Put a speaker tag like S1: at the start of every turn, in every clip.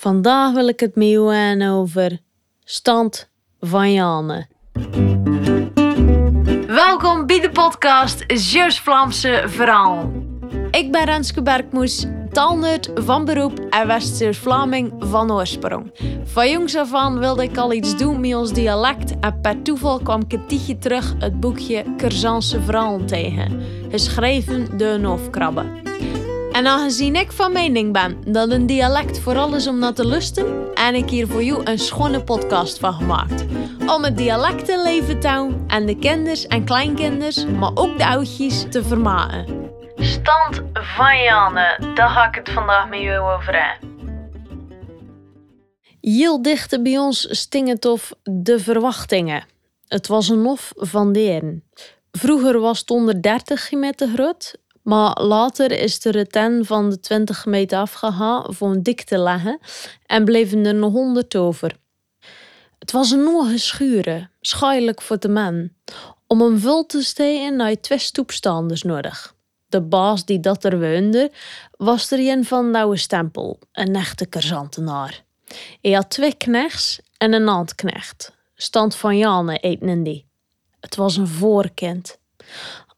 S1: Vandaag wil ik het met jou hebben over stand van Janne. Welkom bij de podcast Zeus Vlaamse Verhaal. Ik ben Renske Bergmoes, taalnerd van beroep en West-Vlaming van oorsprong. Van jongs af aan wilde ik al iets doen met ons dialect en per toeval kwam ik een tijdje terug het boekje Curzanse Verhaal tegen, geschreven door Noofkrabbe. En aangezien ik van mening ben dat een dialect vooral is om naar te lusten, en ik hier voor jou een schone podcast van gemaakt. Om het dialectenleven te houden en de kinders en kleinkinders, maar ook de oudjes, te vermaken. Stand van Janne, daar ga ik het vandaag met jou over hebben. Heel dicht bij ons sting het of de verwachtingen. Het was een hof van deren. Vroeger was het onder 30 meter groot maar later is de reten van de 20 meter afgehaald voor een dik te leggen en bleven er nog 100 over. Het was een nieuwe schuren, schuilijk voor de man. Om hem vul te steken had je twee stoepstanders nodig. De baas die dat er woonde, was er een van oude stempel, een echte kerzantenaar. Hij had twee knechts en een handknecht. Stand van Janne eten die. Het was een voorkind.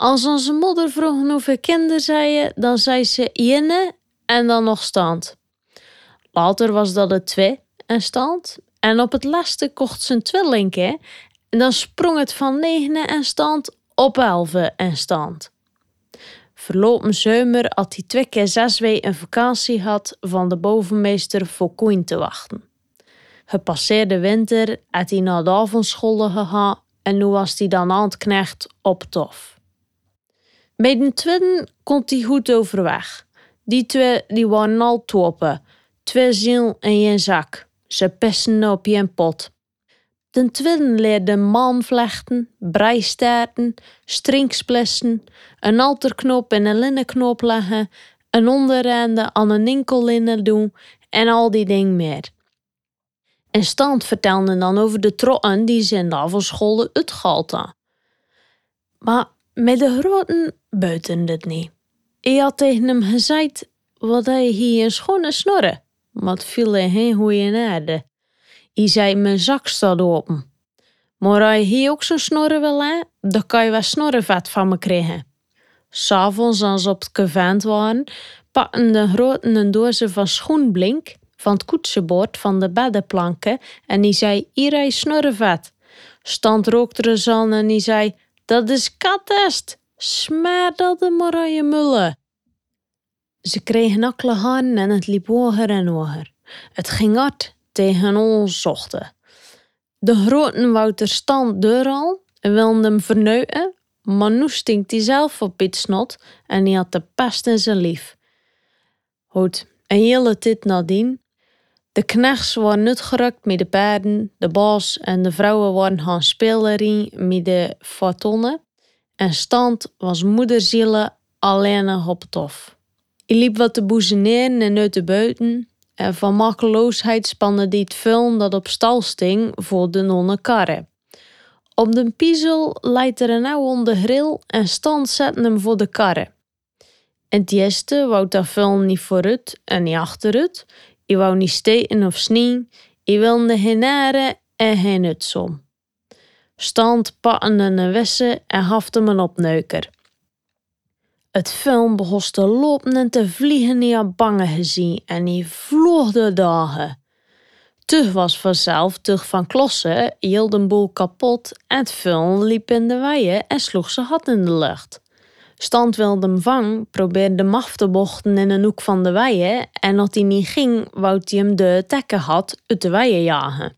S1: Als onze moeder vroeg hoeveel kinderen zei dan zei ze ene en dan nog stand. Later was dat het twee en stand. En op het laatste kocht ze een en dan sprong het van negen en stand op elf en stand. Verlopen zomer had hij twee keer zes weken een vakantie had van de bovenmeester voor koeien te wachten. Gepasseerde winter had hij naar de avondscholen gehad en nu was hij dan aan het knecht op tof. Bij de tweede komt hij goed overweg. Die twee die waren al toppen. Twee ziel en je zak. Ze pesten op je pot. De tweede leerde man vlechten, breistaarten, strinksplessen, een alterknop en een linnenknop leggen, een onderrende aan een linnen doen en al die dingen meer. En Stand vertelde dan over de trotten die ze in de avondscholen uitgehaald Maar met de groten buiten het niet. Ik had tegen hem gezegd wat hij hier een schone snorren, maar het viel hij geen goeie aarde. Hij zei mijn zak staat open. Maar hij hier ook zo'n snorren wil hè, dan kan je wel snorrenvet van me krijgen. S'avonds, als ze op het kevent waren, pakten de groten een doosje van schoenblink van het koetsenbord van de beddenplanken en die zei: Hier is snorrenvet. Stand rookte er en die zei: Dat is kattest. Smaar dat de mullen. Ze kregen akkele handen en het liep hoger en hoger. Het ging hard tegen ons zochten. De groten Wouter stand deur al en wilde hem verneuken, maar nu stinkt hij zelf op het snot en hij had de pest in zijn lief. Goed, een hele tijd nadien. De knechts waren uitgerukt met de paarden, de baas en de vrouwen waren gaan spelen met de fatonnen en stand was moederzielen alleen op het hof. Ik liep wat te boezeneren en uit de buiten. En van makkeloosheid spande die het dat op stal sting voor de nonne karre. Op de piezel leidt er een oude onder grill en stand zetten hem voor de karre. En het eerste wou dat film niet vooruit en niet achteruit. Wou niet steken of snien. Je wilde geen nare en geen nutsom stand pattende een wisse en hafte een opneuker. Het film begon te lopen en te vliegen die had bange gezien en die vloog de dagen. Tug was vanzelf, tug van klossen, hield een boel kapot en het film liep in de weien en sloeg zijn hat in de lucht. Stand wilde hem vangen, probeerde hem af te bochten in een hoek van de weien en als hij niet ging, wou hij hem de tekken had uit de weien jagen.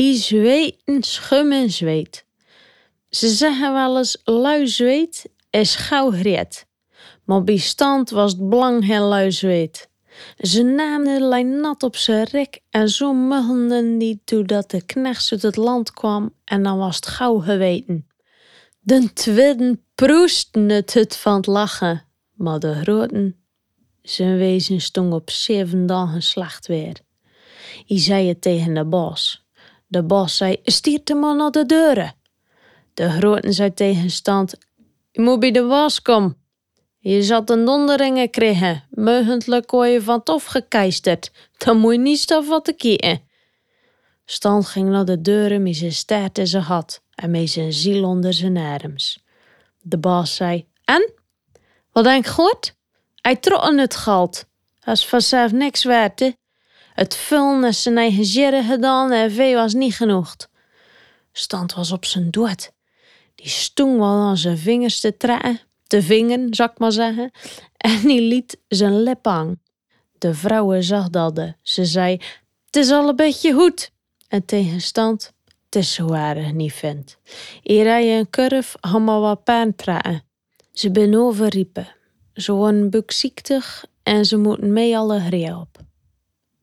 S1: I zweten, schum en zweet. Ze zeggen wel eens lui zweet is gauw greet. Maar bij stand was het belang heel lui zweet. Ze namen lijn nat op zijn rek en zo muggelden die dat de knechts uit het land kwam en dan was het gauw geweten. De tweeden proesten het van het lachen, maar de groten, zijn wezen stond op zeven dagen slacht weer. I zei het tegen de bos. De bos zei, stiert hem maar naar de deuren. De groten zei tegenstand, je moet bij de was komen. Je zat een donderingen krijgen, meugentelijk je van tof gekeisterd. Dan moet je niet stof wat te kiezen. Stan ging naar de deuren met zijn staart in zijn gat en met zijn ziel onder zijn arms. De baas zei, en? Wat denk goed? Hij trokken het geld. Dat is vanzelf niks waard? Het vullen zijn eigen zere gedaan en vee was niet genoeg. Stand was op zijn dood. Die stung wel aan zijn vingers te trekken, te vingen, zou ik maar zeggen, en die liet zijn lip hangen. De vrouwen zag dat. Ze zei: Het is al een beetje goed. En tegenstand, zo waardig niet vindt. Rij je een kurf, ga maar wat pijn trekken. Ze ben overriepen. Ze worden bukziektig en ze moeten mee alle gree op.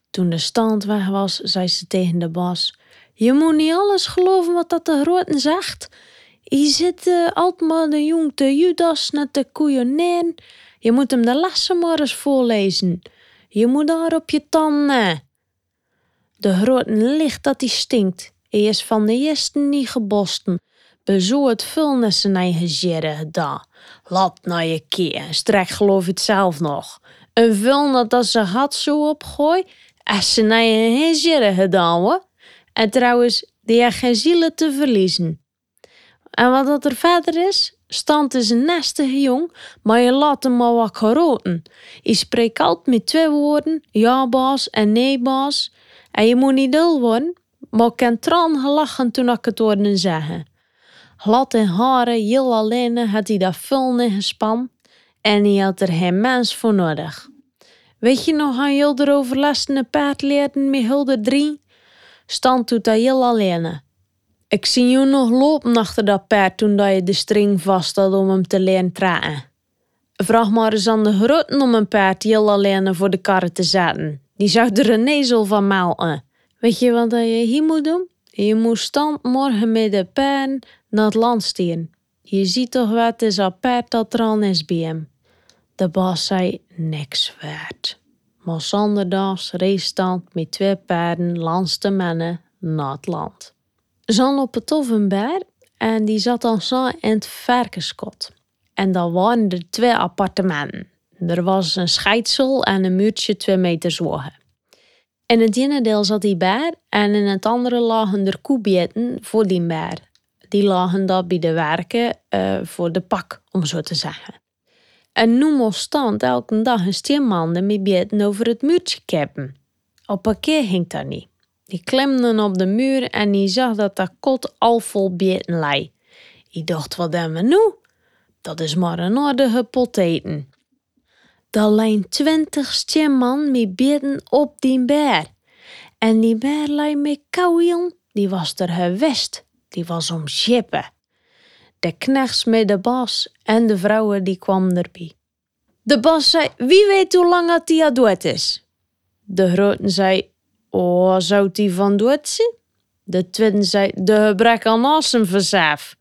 S1: Toen de stand weg was, zei ze tegen de bas: Je moet niet alles geloven wat dat de groten zegt. Je zit altijd de jong te Judas net de koeien. Je moet hem de lessen maar eens voorlezen. Je moet daar op je tanden. De groten licht dat die stinkt. Hij is van de eerste niet gebosten. Bezo het vulnes zijn eigen zere da. Laat naar je keer, strek geloof het zelf nog. Een vulner dat ze had zo opgooi, ze naar je zere gedaan hoor. En trouwens, die heeft geen zielen te verliezen. En wat dat er verder is, stand is een nestige jong, maar je laat hem maar wat geroten. Je spreekt altijd met twee woorden, ja baas en nee baas. En je moet niet dul worden, maar ik kan tran gelachen toen ik het hoorde zeggen. Glad in haren, heel alleen had hij dat vullen gespan en hij had er geen mens voor nodig. Weet je nog aan Hilder overlastende paard leerden met Hilder 3? Stand doet dat heel alleen. Ik zie je nog lopen achter dat paard toen dat je de string vast had om hem te leren trainen. Vraag maar eens aan de groten om een paard heel alleen voor de karren te zetten. Die zag er een ezel van melken. Weet je wat je hier moet doen? Je moet stand morgen met de pen naar het land sturen. Je ziet toch wat is al paard dat er aan is bij hem. De baas zei niks waard. Maar zonderdags reed stand met twee paarden langs de mannen naar het land. Zan op het toffenberg en die zat dan zo in het varkenskot. En dan waren er twee appartementen. Er was een scheidsel en een muurtje twee meter hoog. In het ene deel zat die beer en in het andere lagen er koebieten voor die beer. Die lagen daar bij de werken uh, voor de pak, om zo te zeggen. En nu moest stand elke dag een steenman met bieten over het muurtje keppen. Op een keer ging dat niet. Die klemden op de muur en die zag dat dat kot al vol bieten lei. Ik dacht, wat hebben we nu? Dat is maar een orde poteten. Daar lijn twintig steenman met bieten op die beer. En die beer lei met kouwen, die was er gewest. Die was om schippen. De knechts met de bas en de vrouwen die kwamen erbij. De bas zei, wie weet hoe lang dat die dood is? De grote zei, oh, zou die van dood zijn? De tweede zei, de gebrek aan asem verzaaf.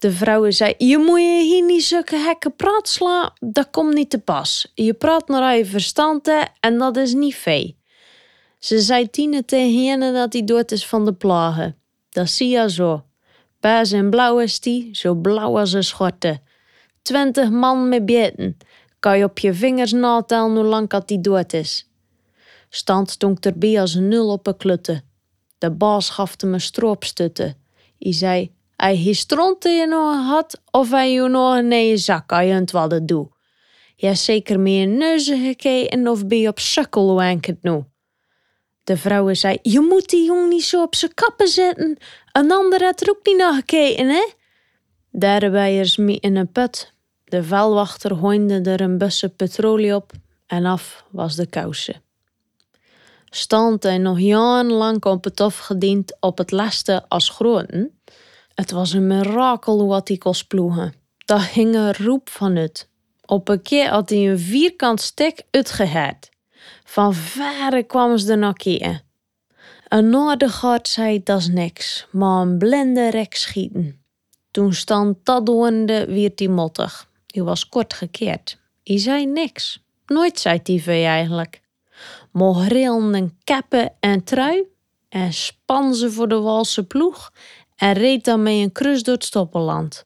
S1: De vrouwen zei, je moet je hier niet zulke hekken praat slaan, dat komt niet te pas. Je praat naar je verstand en dat is niet vee. Ze zei Tine tegen Jenne dat hij dood is van de plagen. Dat zie je zo. Paas en blauw is die, zo blauw als een schorte. Twintig man met bieten. Kan je op je vingers natellen hoe lang dat die dood is. Stand stonk erbij als een nul op een klutte. De baas gaf hem een stroopstutte. Hij zei, hij hij stront in je nog had, of hij je nog in je zak, als je het wat doe. Je hebt zeker meer neuzen gekeken of ben je op sukkel, het nu? De vrouwen zei, je moet die jong niet zo op zijn kappen zetten. Een ander had er ook niet naar gekeken, hè? Daarbij is me in een put. De vuilwachter hoinde er een busse petrolie op en af was de kousen. Stand en nog jarenlang op het gediend op het laste als groten. Het was een mirakel wat hij kon ploegen. Daar hing een roep van het. Op een keer had hij een vierkant stek uitgehaald. Van verre kwamen ze er nog keer. Een noordergaard zei dat is niks, maar een blinde rek schieten. Toen stand dat doende, werd hij mottig. Hij was kort gekeerd. Hij zei niks. Nooit zei hij eigenlijk. Maar en kappen en trui en span ze voor de walse ploeg en reed dan mee een krus door het stoppenland.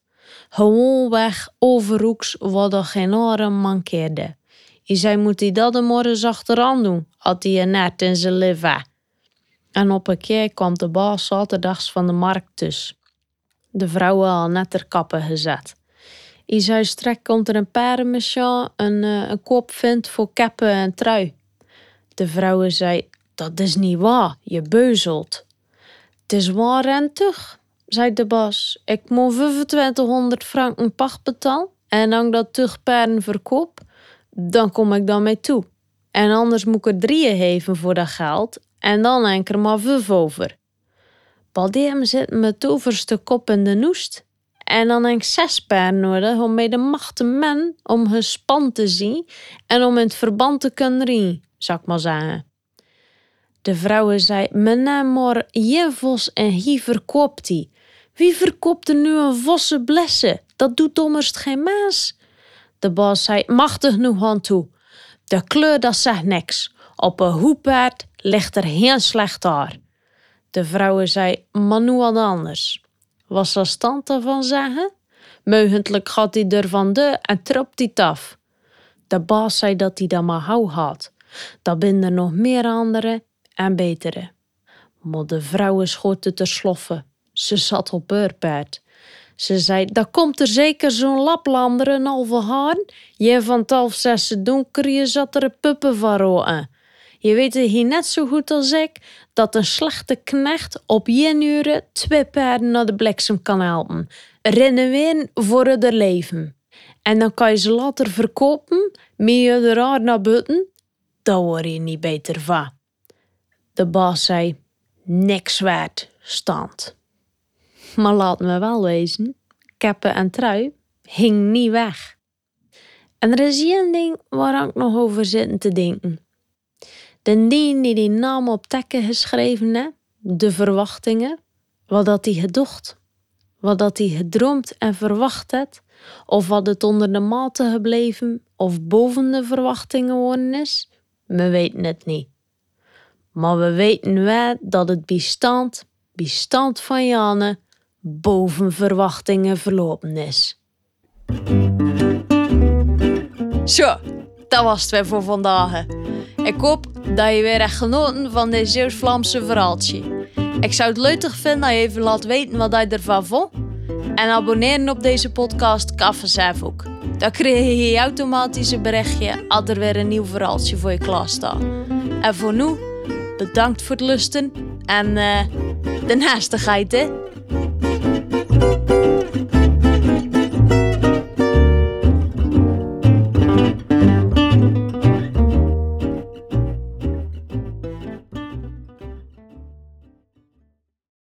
S1: Gewoonweg overhoeks wat er geen oren mankeerde. Hij zei, moet hij dat de morgens achteraan doen, had hij een net in zijn leven. En op een keer kwam de baas zaterdags van de markt dus. De vrouwen al net ter kappen gezet. Hij zei, strek komt er een paardenmachine een, uh, een kop vindt voor keppen en trui. De vrouwen zei, dat is niet waar, je beuzelt. Het is waar toch, zei de baas. Ik moet 2500 franken pacht betalen en als dat terug paarden verkoop, dan kom ik dan mee toe. En anders moet ik er drieën geven voor dat geld en dan enker maar vijf over. Baldeem zit mijn toverste kop in de noest. En dan heb ik zes paarden nodig om mee de macht te men om hun span te zien en om in het verband te kunnen rien, zou ik maar zeggen. De vrouwen zei, meneer je vos en hier verkoopt die. Wie verkoopt er nu een vosse blessen? Dat doet dommerst geen maas. De baas zei, machtig nu aan toe. De kleur dat zegt niks. Op een hoepaard ligt er heel slecht haar. De vrouwen zei, maar nu wat anders. Was dat stand ervan zeggen? Meugentlijk gaat hij er van de en trapt hij af. De baas zei dat hij dat maar hou had. Dat binden nog meer andere en betere. Maar de vrouwen schoten te sloffen. Ze zat op haar paard. Ze zei, daar komt er zeker zo'n Laplander een halve haan. Je van het half zes donker, je zat er een puppen van Je weet hier net zo goed als ik dat een slechte knecht op uur twee paarden naar de bliksem kan helpen. Rennen weer voor het leven. En dan kan je ze later verkopen, met je er naar buiten. Daar word je niet beter van. De baas zei, niks waard, stand. Maar laat me wel wezen, keppen en trui hing niet weg. En er is één ding waar ik nog over zit te denken. De dien die die naam op tekken geschreven hè, de verwachtingen, wat dat hij gedocht, wat dat hij gedroomd en verwacht het, of wat het onder de mate gebleven of boven de verwachtingen worden is, we weten het niet. Maar we weten wel dat het bestand, bestand van Janne, boven verwachtingen verlopen is. Zo, dat was het weer voor vandaag. Ik hoop dat je weer echt genoten van dit Zeeuws-Vlaamse verhaaltje. Ik zou het leuk vinden dat je even laat weten wat je ervan vond. En abonneren op deze podcast kan ook. Dan krijg je automatisch een berichtje als er weer een nieuw verhaaltje voor je klaar staat. En voor nu, bedankt voor het lusten en uh, de naastigheid hè.